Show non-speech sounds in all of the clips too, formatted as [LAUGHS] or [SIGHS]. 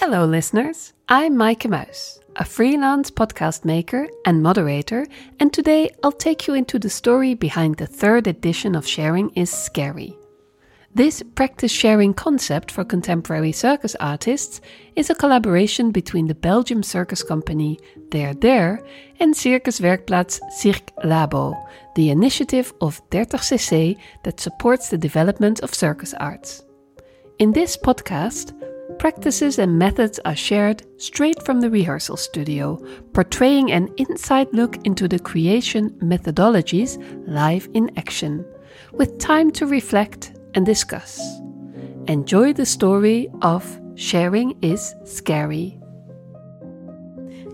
Hello, listeners. I'm Maaike Muis, a freelance podcast maker and moderator, and today I'll take you into the story behind the third edition of Sharing is Scary. This practice sharing concept for contemporary circus artists is a collaboration between the Belgium circus company There There and Circuswerkplaats Cirk Labo, the initiative of 30cc that supports the development of circus arts. In this podcast, practices and methods are shared straight from the rehearsal studio, portraying an inside look into the creation methodologies live in action, with time to reflect and discuss. Enjoy the story of Sharing is Scary.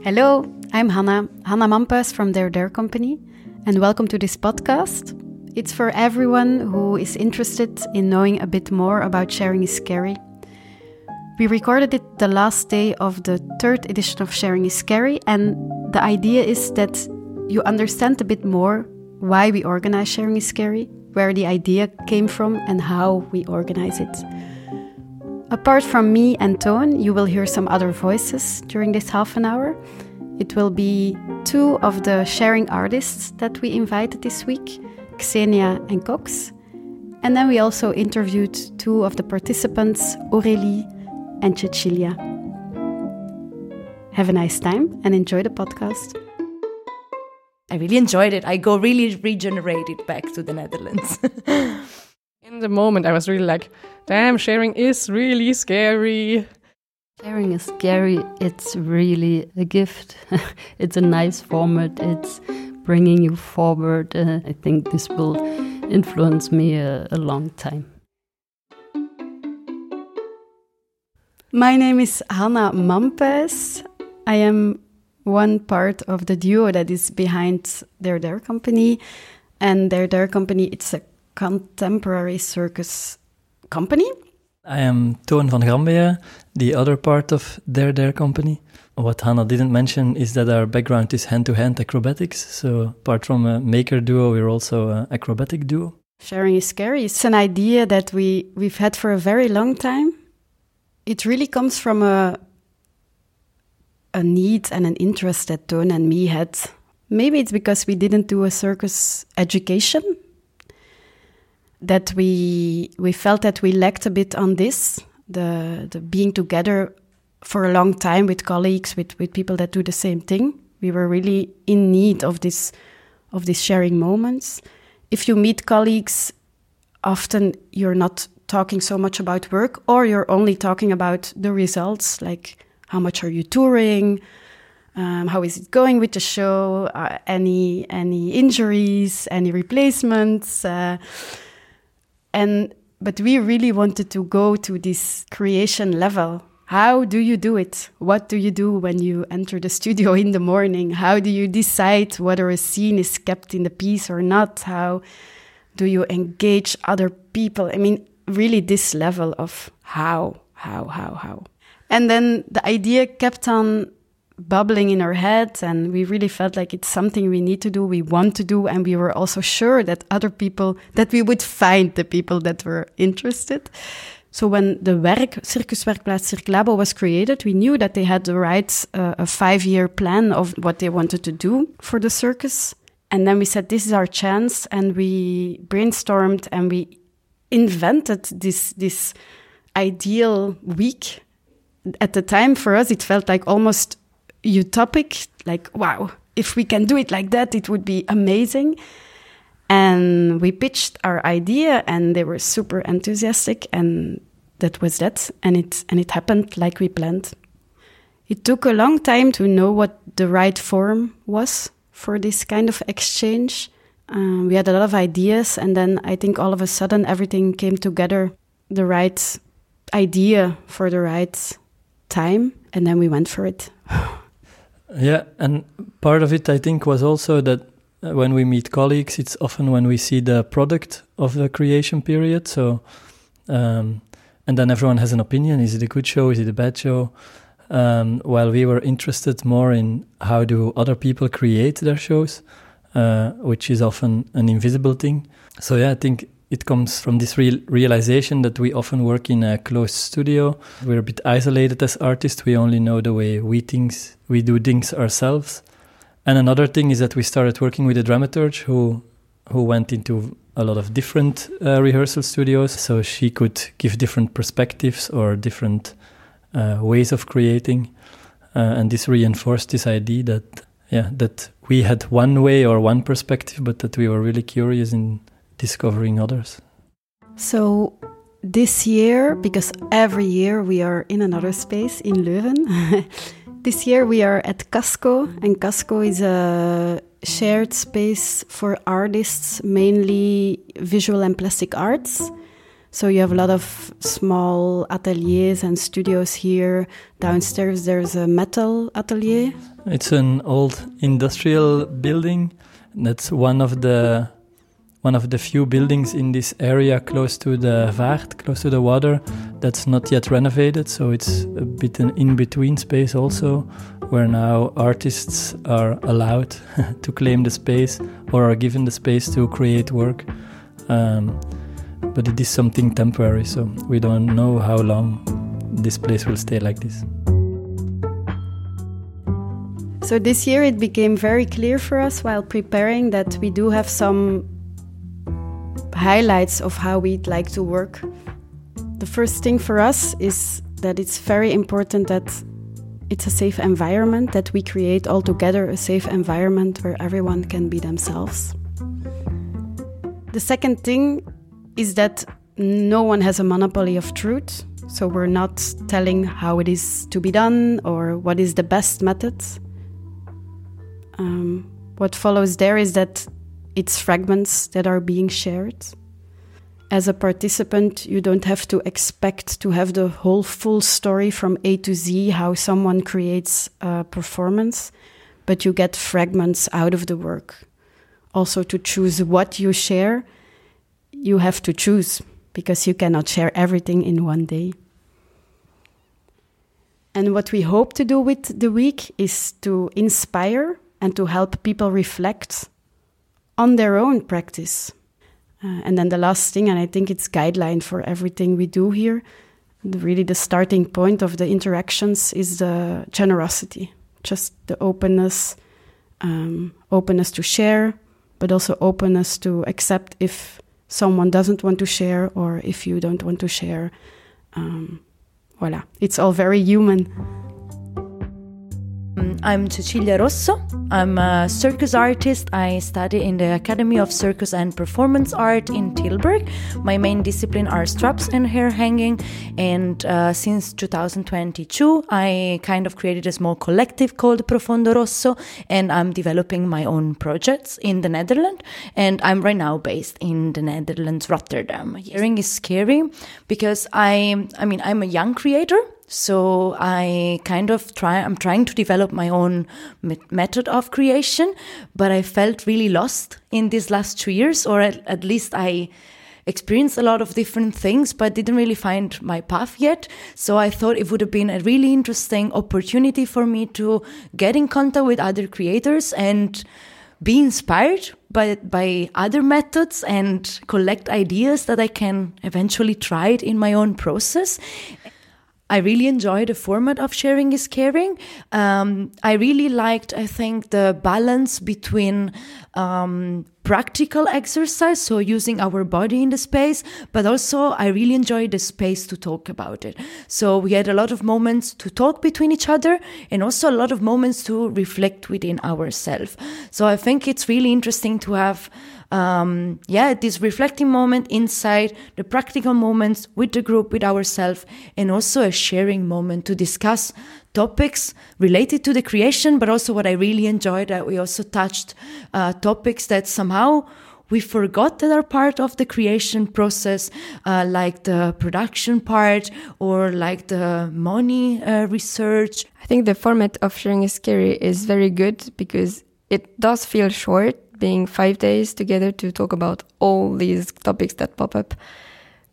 Hello, I'm Hanna, Hanna Mampas from There There Company, and welcome to this podcast. It's for everyone who is interested in knowing a bit more about Sharing is Scary. We recorded it the last day of the third edition of Sharing is Scary, and the idea is that you understand a bit more why we organize Sharing is Scary, where the idea came from, and how we organize it. Apart from me and Toon, you will hear some other voices during this half an hour. It will be two of the sharing artists that we invited this week, Xenia and Cox. And then we also interviewed two of the participants, Aurélie and Cecilia. Have a nice time and enjoy the podcast. I really enjoyed it. I go really regenerated back to the Netherlands. [LAUGHS] In the moment, I was really like, damn, sharing is really scary. Sharing is scary. It's really a gift. [LAUGHS] it's a nice format. It's bringing you forward. Uh, I think this will influence me a, a long time. My name is Hanna Mampes. I am one part of the duo that is behind There There company. And There There company it's a contemporary circus company. I am toon van Grambea the other part of There There company. What hannah didn't mention is that our background is hand-to-hand acrobatics. So apart from a maker duo we're also an acrobatic duo. Sharing is scary. It's an idea that we we've had for a very long time it really comes from a a need and an interest that Toon and me had. Maybe it's because we didn't do a circus education that we we felt that we lacked a bit on this the the being together for a long time with colleagues with with people that do the same thing we were really in need of this of these sharing moments if you meet colleagues often you're not talking so much about work or you're only talking about the results like how much are you touring? Um, how is it going with the show? Uh, any any injuries? Any replacements? Uh, and but we really wanted to go to this creation level. How do you do it? What do you do when you enter the studio in the morning? How do you decide whether a scene is kept in the piece or not? How do you engage other people? I mean, really, this level of how, how, how, how. And then the idea kept on bubbling in our head and we really felt like it's something we need to do we want to do and we were also sure that other people that we would find the people that were interested so when the werk circuswerkplaats cirk labo was created we knew that they had the right uh, a five year plan of what they wanted to do for the circus and then we said this is our chance and we brainstormed and we invented this this ideal week. At the time for us it felt like almost utopic like wow if we can do it like that it would be amazing. And we pitched our idea and they were super enthusiastic and that was that. And it and it happened like we planned. It took a long time to know what the right form was for this kind of exchange um, we had a lot of ideas and then i think all of a sudden everything came together the right idea for the right time and then we went for it. [SIGHS] Yeah and part of it i think was also that when we meet colleagues it's often when we see the product of the creation period so um, and then everyone has an opinion. Is it a good show? Is it a bad show? Um, while we were interested more in how do other people create their shows uh, which is often an invisible thing so yeah i think it comes from this real realization that we often work in a closed studio. We're a bit isolated as artists. We only know the way we things we do things ourselves. And another thing is that we started working with a dramaturge who who went into a lot of different uh, rehearsal studios, so she could give different perspectives or different uh, ways of creating, uh, and this reinforced this idea that yeah that we had one way or one perspective, but that we were really curious in discovering others. So this year, because every year we are in another space in Leuven, [LAUGHS] this year we are at Casco, and Casco is a shared space for artists, mainly visual and plastic arts. So you have a lot of small ateliers and studios here. Downstairs there's a metal atelier. It's an old industrial building. That's one of the one of the few buildings in this area close to the Vaart, close to the water, that's not yet renovated. So it's a bit an in between space also, where now artists are allowed [LAUGHS] to claim the space or are given the space to create work. Um, but it is something temporary, so we don't know how long this place will stay like this. So this year it became very clear for us while preparing that we do have some highlights of how we'd like to work. The first thing for us is that it's very important that it's a safe environment, that we create all together a safe environment where everyone can be themselves. The second thing is that no one has a monopoly of truth. So we're not telling how it is to be done or what is the best method. Um, what follows there is that it's fragments that are being shared. As a participant, you don't have to expect to have the whole full story from A to Z, how someone creates a performance, but you get fragments out of the work. Also, to choose what you share, you have to choose because you cannot share everything in one day. And what we hope to do with the week is to inspire and to help people reflect on their own practice. Uh, and then the last thing, and I think it's guideline for everything we do here, the, really the starting point of the interactions is the generosity, just the openness, um, openness to share, but also openness to accept if someone doesn't want to share or if you don't want to share. Um, voila, it's all very human. I'm Cecilia Rosso. I'm a circus artist. I study in the Academy of Circus and Performance Art in Tilburg. My main discipline are straps and hair hanging. And uh, since 2022, I kind of created a small collective called Profondo Rosso, and I'm developing my own projects in the Netherlands. And I'm right now based in the Netherlands, Rotterdam. Sharing is scary because I, I mean, I'm a young creator so I kind of try, I'm trying to develop my own method of creation, but I felt really lost in these last two years, or at, at least I experienced a lot of different things, but didn't really find my path yet. So I thought it would have been a really interesting opportunity for me to get in contact with other creators and be inspired by, by other methods and collect ideas that I can eventually try it in my own process. I really enjoy the format of sharing is caring. Um, I really liked, I think, the balance between um, practical exercise, so using our body in the space, but also I really enjoyed the space to talk about it. So we had a lot of moments to talk between each other and also a lot of moments to reflect within ourselves. So I think it's really interesting to have um, yeah, this reflecting moment inside the practical moments with the group, with ourselves, and also a sharing moment to discuss topics related to the creation, but also what I really enjoyed that we also touched uh, topics that somehow we forgot that are part of the creation process, uh, like the production part or like the money uh, research. I think the format of sharing is scary is very good because it does feel short being five days together to talk about all these topics that pop up.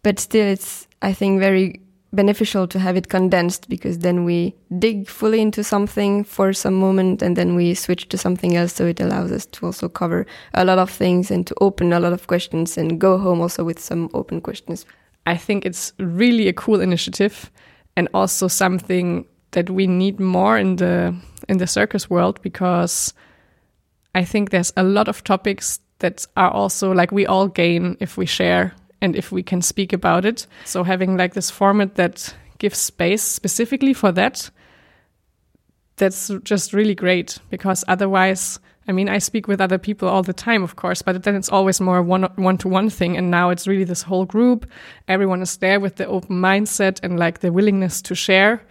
But still, it's, I think, very beneficial to have it condensed because then we dig fully into something for some moment and then we switch to something else. So it allows us to also cover a lot of things and to open a lot of questions and go home also with some open questions. I think it's really a cool initiative and also something that we need more in the in the circus world because I think there's a lot of topics that are also like we all gain if we share and if we can speak about it. So having like this format that gives space specifically for that, that's just really great because otherwise, I mean, I speak with other people all the time, of course, but then it's always more one one to one thing. And now it's really this whole group. Everyone is there with the open mindset and like the willingness to share.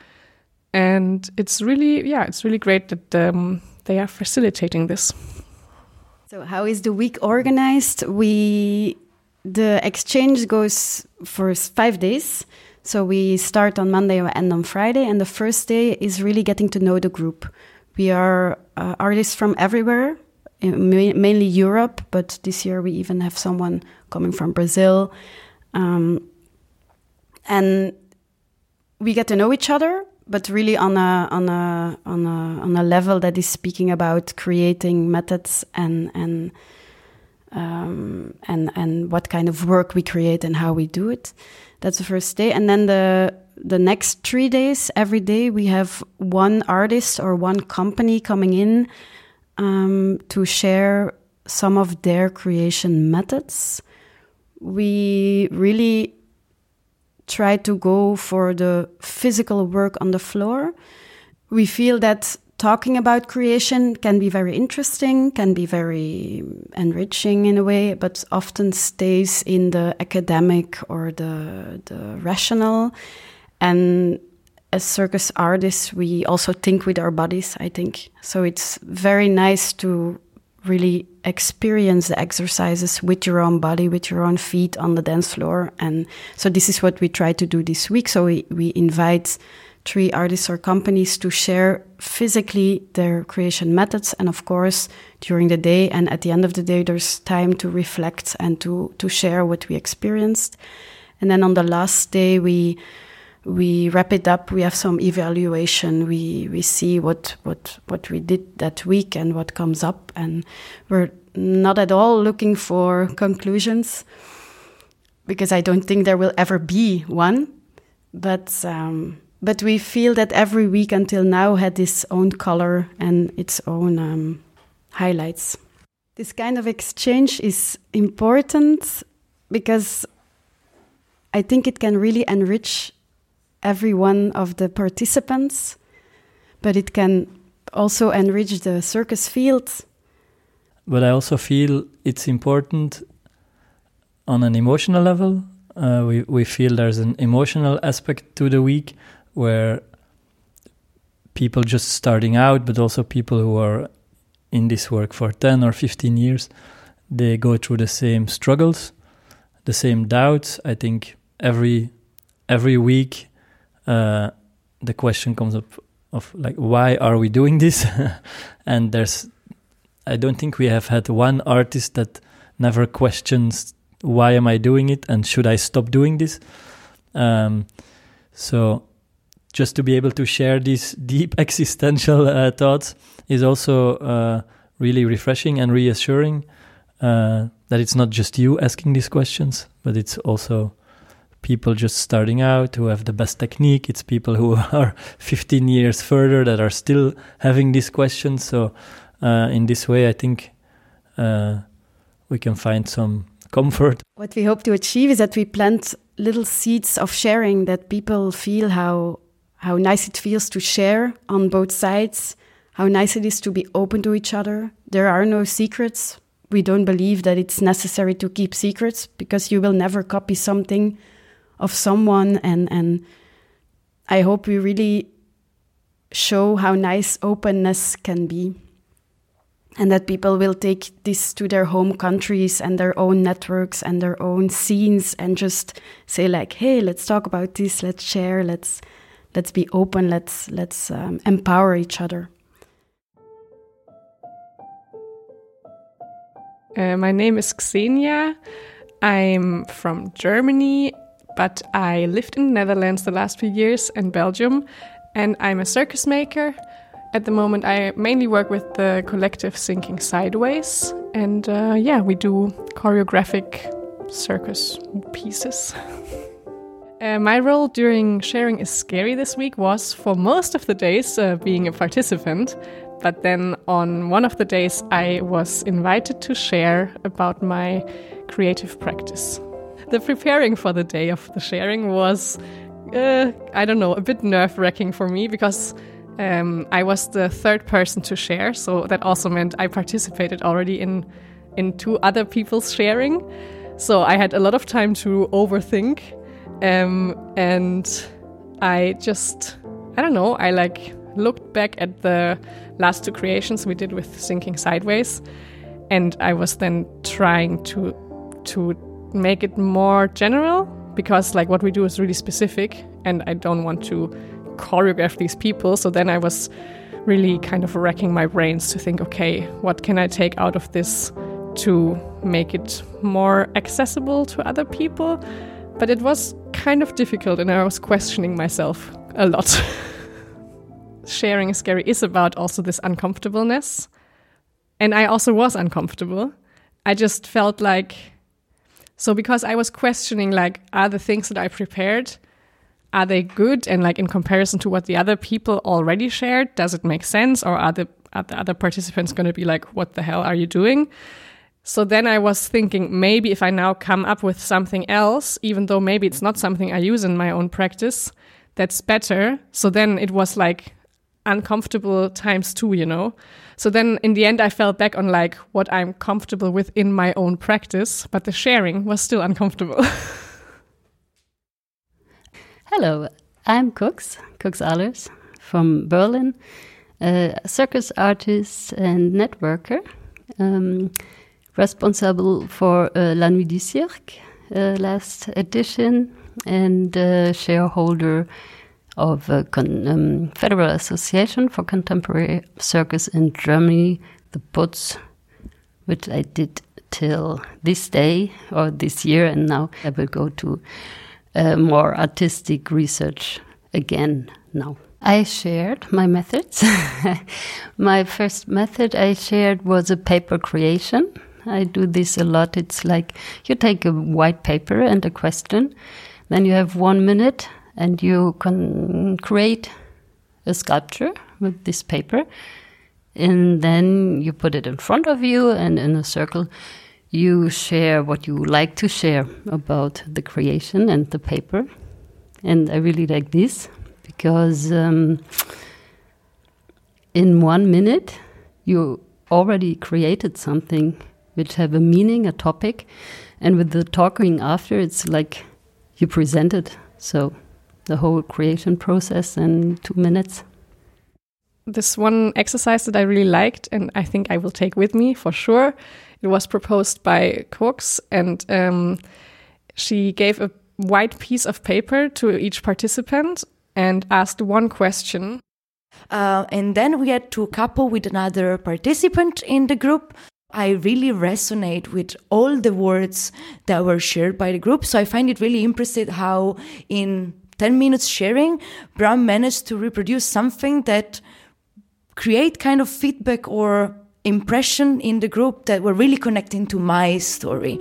And it's really, yeah, it's really great that um, they are facilitating this. So, how is the week organized? We the exchange goes for five days. So we start on Monday and end on Friday. And the first day is really getting to know the group. We are uh, artists from everywhere, mainly Europe, but this year we even have someone coming from Brazil. Um, and we get to know each other, but really on a on a on a on a level that is speaking about creating methods and and um, and and what kind of work we create and how we do it. That's the first day, and then the the next three days, every day we have one artist or one company coming in um, to share some of their creation methods. We really try to go for the physical work on the floor. We feel that talking about creation can be very interesting, can be very enriching in a way, but often stays in the academic or the, the rational. And as circus artists, we also think with our bodies, I think. So it's very nice to really experience the exercises with your own body, with your own feet on the dance floor. And so this is what we try to do this week. So we, we invite three artists or companies to share physically their creation methods. And of course during the day and at the end of the day there's time to reflect and to to share what we experienced. And then on the last day we we wrap it up. We have some evaluation. We we see what what what we did that week and what comes up. And we're not at all looking for conclusions because i don't think there will ever be one. But um, but we feel that every week until now had its own color and its own um, highlights. This kind of exchange is important because I think it can really enrich every one of the participants, but it can also enrich the circus field. But I also feel it's important on an emotional level. Uh, we, we feel there's an emotional aspect to the week where people just starting out, but also people who are in this work for 10 or 15 years, they go through the same struggles, the same doubts. I think every every week uh, the question comes up of like why are we doing this [LAUGHS] and there's i don't think we have had one artist that never questions why am i doing it and should i stop doing this um, so just to be able to share these deep [LAUGHS] existential uh, thoughts is also uh, really refreshing and reassuring uh, that it's not just you asking these questions, but it's also people just starting out who have the best technique. It's people who [LAUGHS] are 15 years further that are still having these questions. So, uh, in this way, I think uh, we can find some comfort. What we hope to achieve is that we plant little seeds of sharing that people feel how how nice it feels to share on both sides, how nice it is to be open to each other. There are no secrets. We don't believe that it's necessary to keep secrets because you will never copy something of someone and and I hope we really show how nice openness can be and that people will take this to their home countries and their own networks and their own scenes and just say like hey let's talk about this let's share let's let's be open let's let's um, empower each other uh, my name is xenia i'm from germany but I lived in the Netherlands the last few years and Belgium, and I'm a circus maker. At the moment, I mainly work with the collective Sinking Sideways, and uh, yeah, we do choreographic circus pieces. [LAUGHS] Uh, my role during Sharing is Scary this week was for most of the days uh, being a participant, but then on one of the days I was invited to share about my creative practice. The preparing for the day of the sharing was, uh, I don't know, a bit nerve wracking for me because um, I was the third person to share, so that also meant I participated already in in two other people's sharing. So I had a lot of time to overthink um, and I just, I don't know, I like looked back at the last two creations we did with Sinking Sideways, and I was then trying to to make it more general because like what we do is really specific, and I don't want to choreograph these people. So then I was really kind of racking my brains to think, okay, what can I take out of this to make it more accessible to other people? But it was kind of difficult and I was questioning myself a lot. [LAUGHS] Sharing a Scary is about also this uncomfortableness. And I also was uncomfortable. I just felt like so because I was questioning like are the things that I prepared are they good and like in comparison to what the other people already shared does it make sense or are the are the other participants going to be like what the hell are you doing? So then I was thinking maybe if I now come up with something else, even though maybe it's not something I use in my own practice, that's better. So then it was like uncomfortable times two, you know? So then in the end, I fell back on like what I'm comfortable with in my own practice, but the sharing was still uncomfortable. [LAUGHS] Hello, I'm Cooks, Cooks Allers from Berlin, a circus artist and networker. Um, responsible for uh, La Nuit du Cirque, uh, last edition, and uh, shareholder of a um, Federal Association for Contemporary Circus in Germany, the PUTZ, which I did till this day or this year, and now I will go to uh, more artistic research again now. I shared my methods. [LAUGHS] my first method I shared was a paper creation I do this a lot. It's like you take a white paper and a question, then you have one minute and you can create a sculpture with this paper. And then you put it in front of you, and in a circle, you share what you like to share about the creation and the paper. And I really like this because um, in one minute, you already created something which have a meaning, a topic, and with the talking after, it's like you present it. So the whole creation process in two minutes. This one exercise that I really liked, and I think I will take with me for sure. It was proposed by Cooks, and um, she gave a white piece of paper to each participant and asked one question. Uh, and then we had to couple with another participant in the group I really resonate with all the words that were shared by the group. So I find it really impressive how in 10 minutes sharing, Bram managed to reproduce something that create kind of feedback or impression in the group that were really connecting to my story.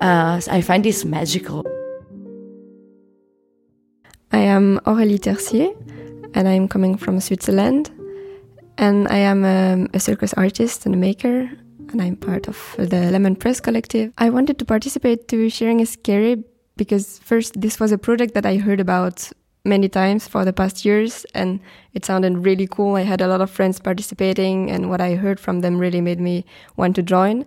Uh, I find this magical. I am Aurélie Tercier and I'm coming from Switzerland. And I am um, a circus artist and a maker and I'm part of the Lemon Press Collective. I wanted to participate to Sharing is Scary because first, this was a project that I heard about many times for the past years and it sounded really cool. I had a lot of friends participating and what I heard from them really made me want to join.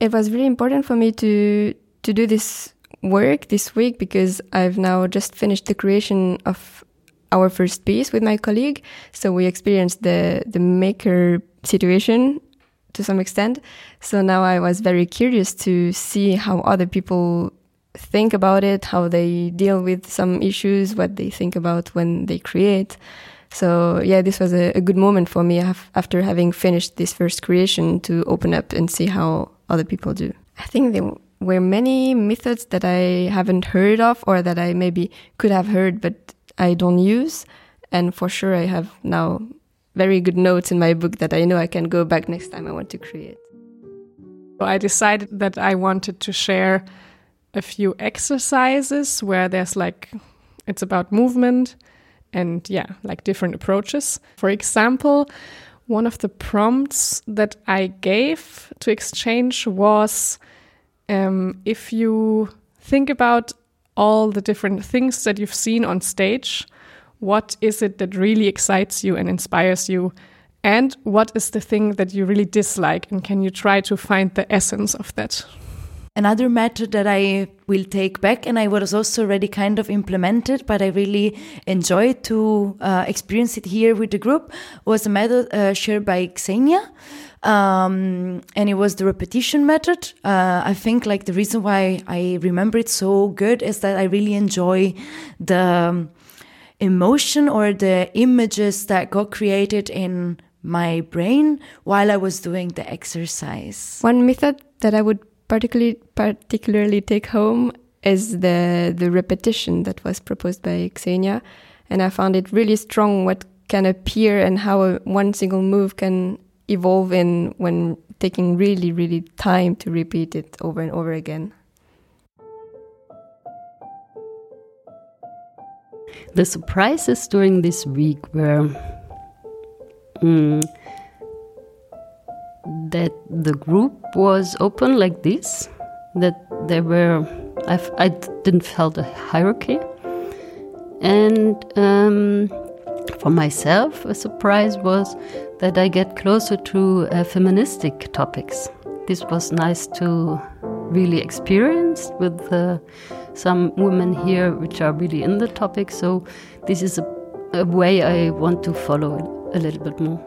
It was really important for me to to do this work this week because I've now just finished the creation of our first piece with my colleague. So we experienced the the maker situation to some extent. So now I was very curious to see how other people think about it, how they deal with some issues, what they think about when they create. So yeah, this was a, a good moment for me after having finished this first creation to open up and see how other people do. I think there were many methods that I haven't heard of or that I maybe could have heard but I don't use. And for sure, I have now very good notes in my book that I know I can go back next time I want to create. So I decided that I wanted to share a few exercises where there's like, it's about movement and yeah, like different approaches. For example, one of the prompts that I gave to exchange was um, if you think about all the different things that you've seen on stage, what is it that really excites you and inspires you? And what is the thing that you really dislike? And can you try to find the essence of that? Another method that I will take back, and I was also already kind of implemented, but I really enjoyed to uh, experience it here with the group, was a method uh, shared by Xenia. Um, and it was the repetition method. Uh, I think like the reason why I remember it so good is that I really enjoy the um, emotion or the images that got created in my brain while I was doing the exercise. One method that I would particularly particularly take home is the the repetition that was proposed by Xenia, and I found it really strong. What can appear and how a, one single move can evolve in when taking really really time to repeat it over and over again. The surprises during this week were mm, that the group was open like this, that there were, I've, I didn't felt a hierarchy. And um, for myself, a surprise was that I get closer to uh, feministic topics. This was nice to really experience with uh, some women here which are really in the topic. So this is a, a way I want to follow a little bit more.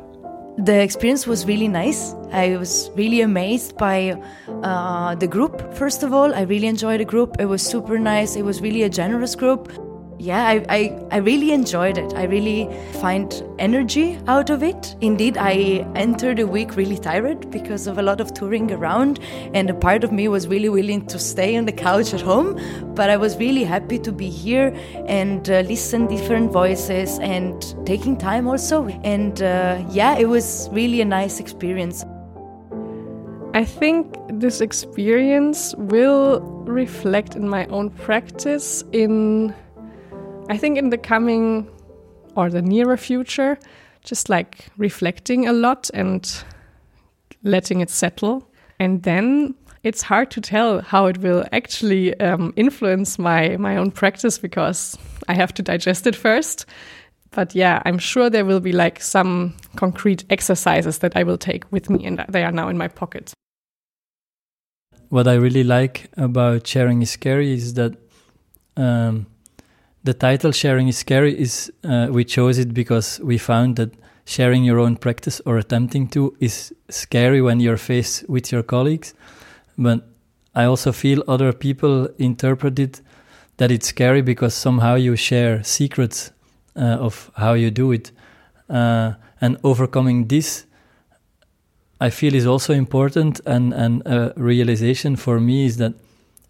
The experience was really nice. I was really amazed by uh, the group, first of all. I really enjoyed the group. It was super nice. It was really a generous group yeah, I, I, I, really enjoyed it. I really find energy out of it. Indeed, I entered the week really tired because of a lot of touring around, and a part of me was really willing to stay on the couch at home. But I was really happy to be here and uh, listen different voices and taking time also. And uh, yeah, it was really a nice experience. I think this experience will reflect in my own practice in I think in the coming or the nearer future, just like reflecting a lot and letting it settle. And then it's hard to tell how it will actually um, influence my, my own practice because I have to digest it first. But yeah, I'm sure there will be like some concrete exercises that I will take with me, and they are now in my pocket. What I really like about sharing is scary is that um, the title sharing is scary is uh, we chose it because we found that sharing your own practice or attempting to is scary when you're faced with your colleagues. But i also feel other people interpret it that it's scary because somehow you share secrets uh, of how you do it. Uh, and overcoming this i feel is also important and and a realization for me is that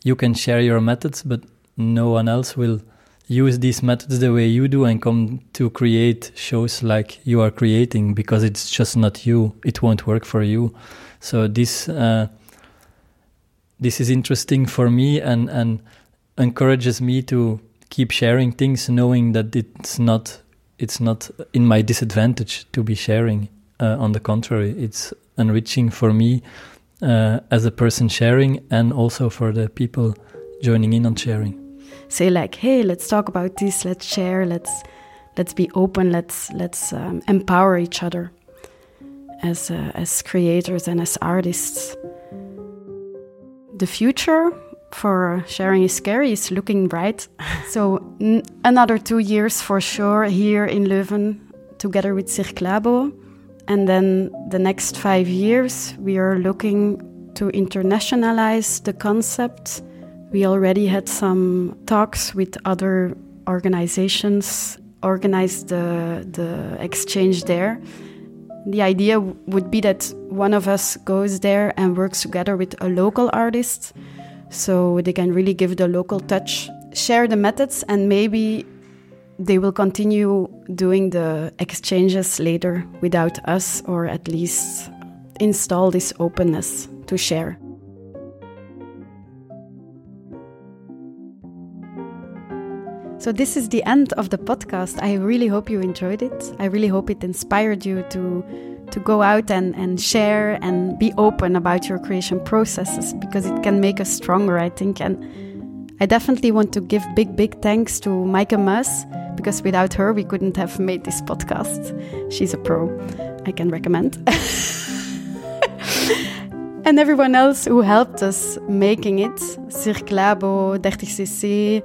you can share your methods but no one else will use these methods the way you do and come to create shows like you are creating because it's just not you. It won't work for you. So this uh, this is interesting for me and and encourages me to keep sharing things knowing that it's not it's not in my disadvantage to be sharing. Uh, on the contrary it's enriching for me uh, as a person sharing and also for the people joining in on sharing say like, hey, let's talk about this, let's share, let's let's be open, let's let's um, empower each other as uh, as creators and as artists. The future for sharing is scary is looking bright. [LAUGHS] so another two years for sure here in Leuven, together with Cirk Labo, and then the next five years we are looking to internationalize the concept we already had some talks with other organizations, organized the, the exchange there. The idea would be that one of us goes there and works together with a local artist so they can really give the local touch, share the methods, and maybe they will continue doing the exchanges later without us, or at least install this openness to share. So, this is the end of the podcast. I really hope you enjoyed it. I really hope it inspired you to, to go out and, and share and be open about your creation processes because it can make us stronger, I think. And I definitely want to give big, big thanks to Maaike Muis because without her, we couldn't have made this podcast. She's a pro, I can recommend. [LAUGHS] and everyone else who helped us making it Cirk Labo, 30cc,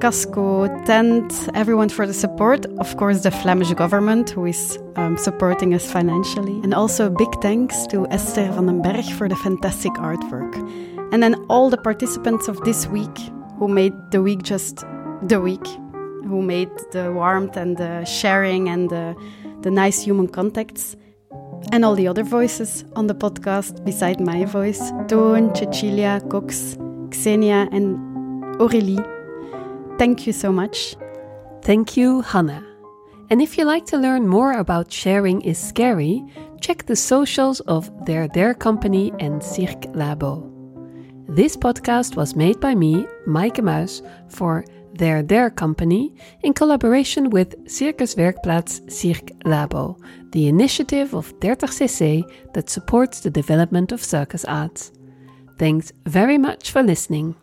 Casco, Tent, everyone for the support. Of course, the Flemish government who is um, supporting us financially. And also big thanks to Esther Vandenbergh for the fantastic artwork. And then all the participants of this week who made the week just the week, who made the warmth and the sharing and the, the nice human contacts. And all the other voices on the podcast beside my voice Toon, Cecilia, Cox, Xenia, and Aurélie. Thank you so much. Thank you, Hanna. And if you like to learn more about Sharing is Scary, check the socials of There There Company and Cirk Labo. This podcast was made by me, Maaike Muis, for There There Company in collaboration with Circuswerkplaats Cirk Labo, the initiative of 30cc that supports the development of circus arts. Thanks very much for listening.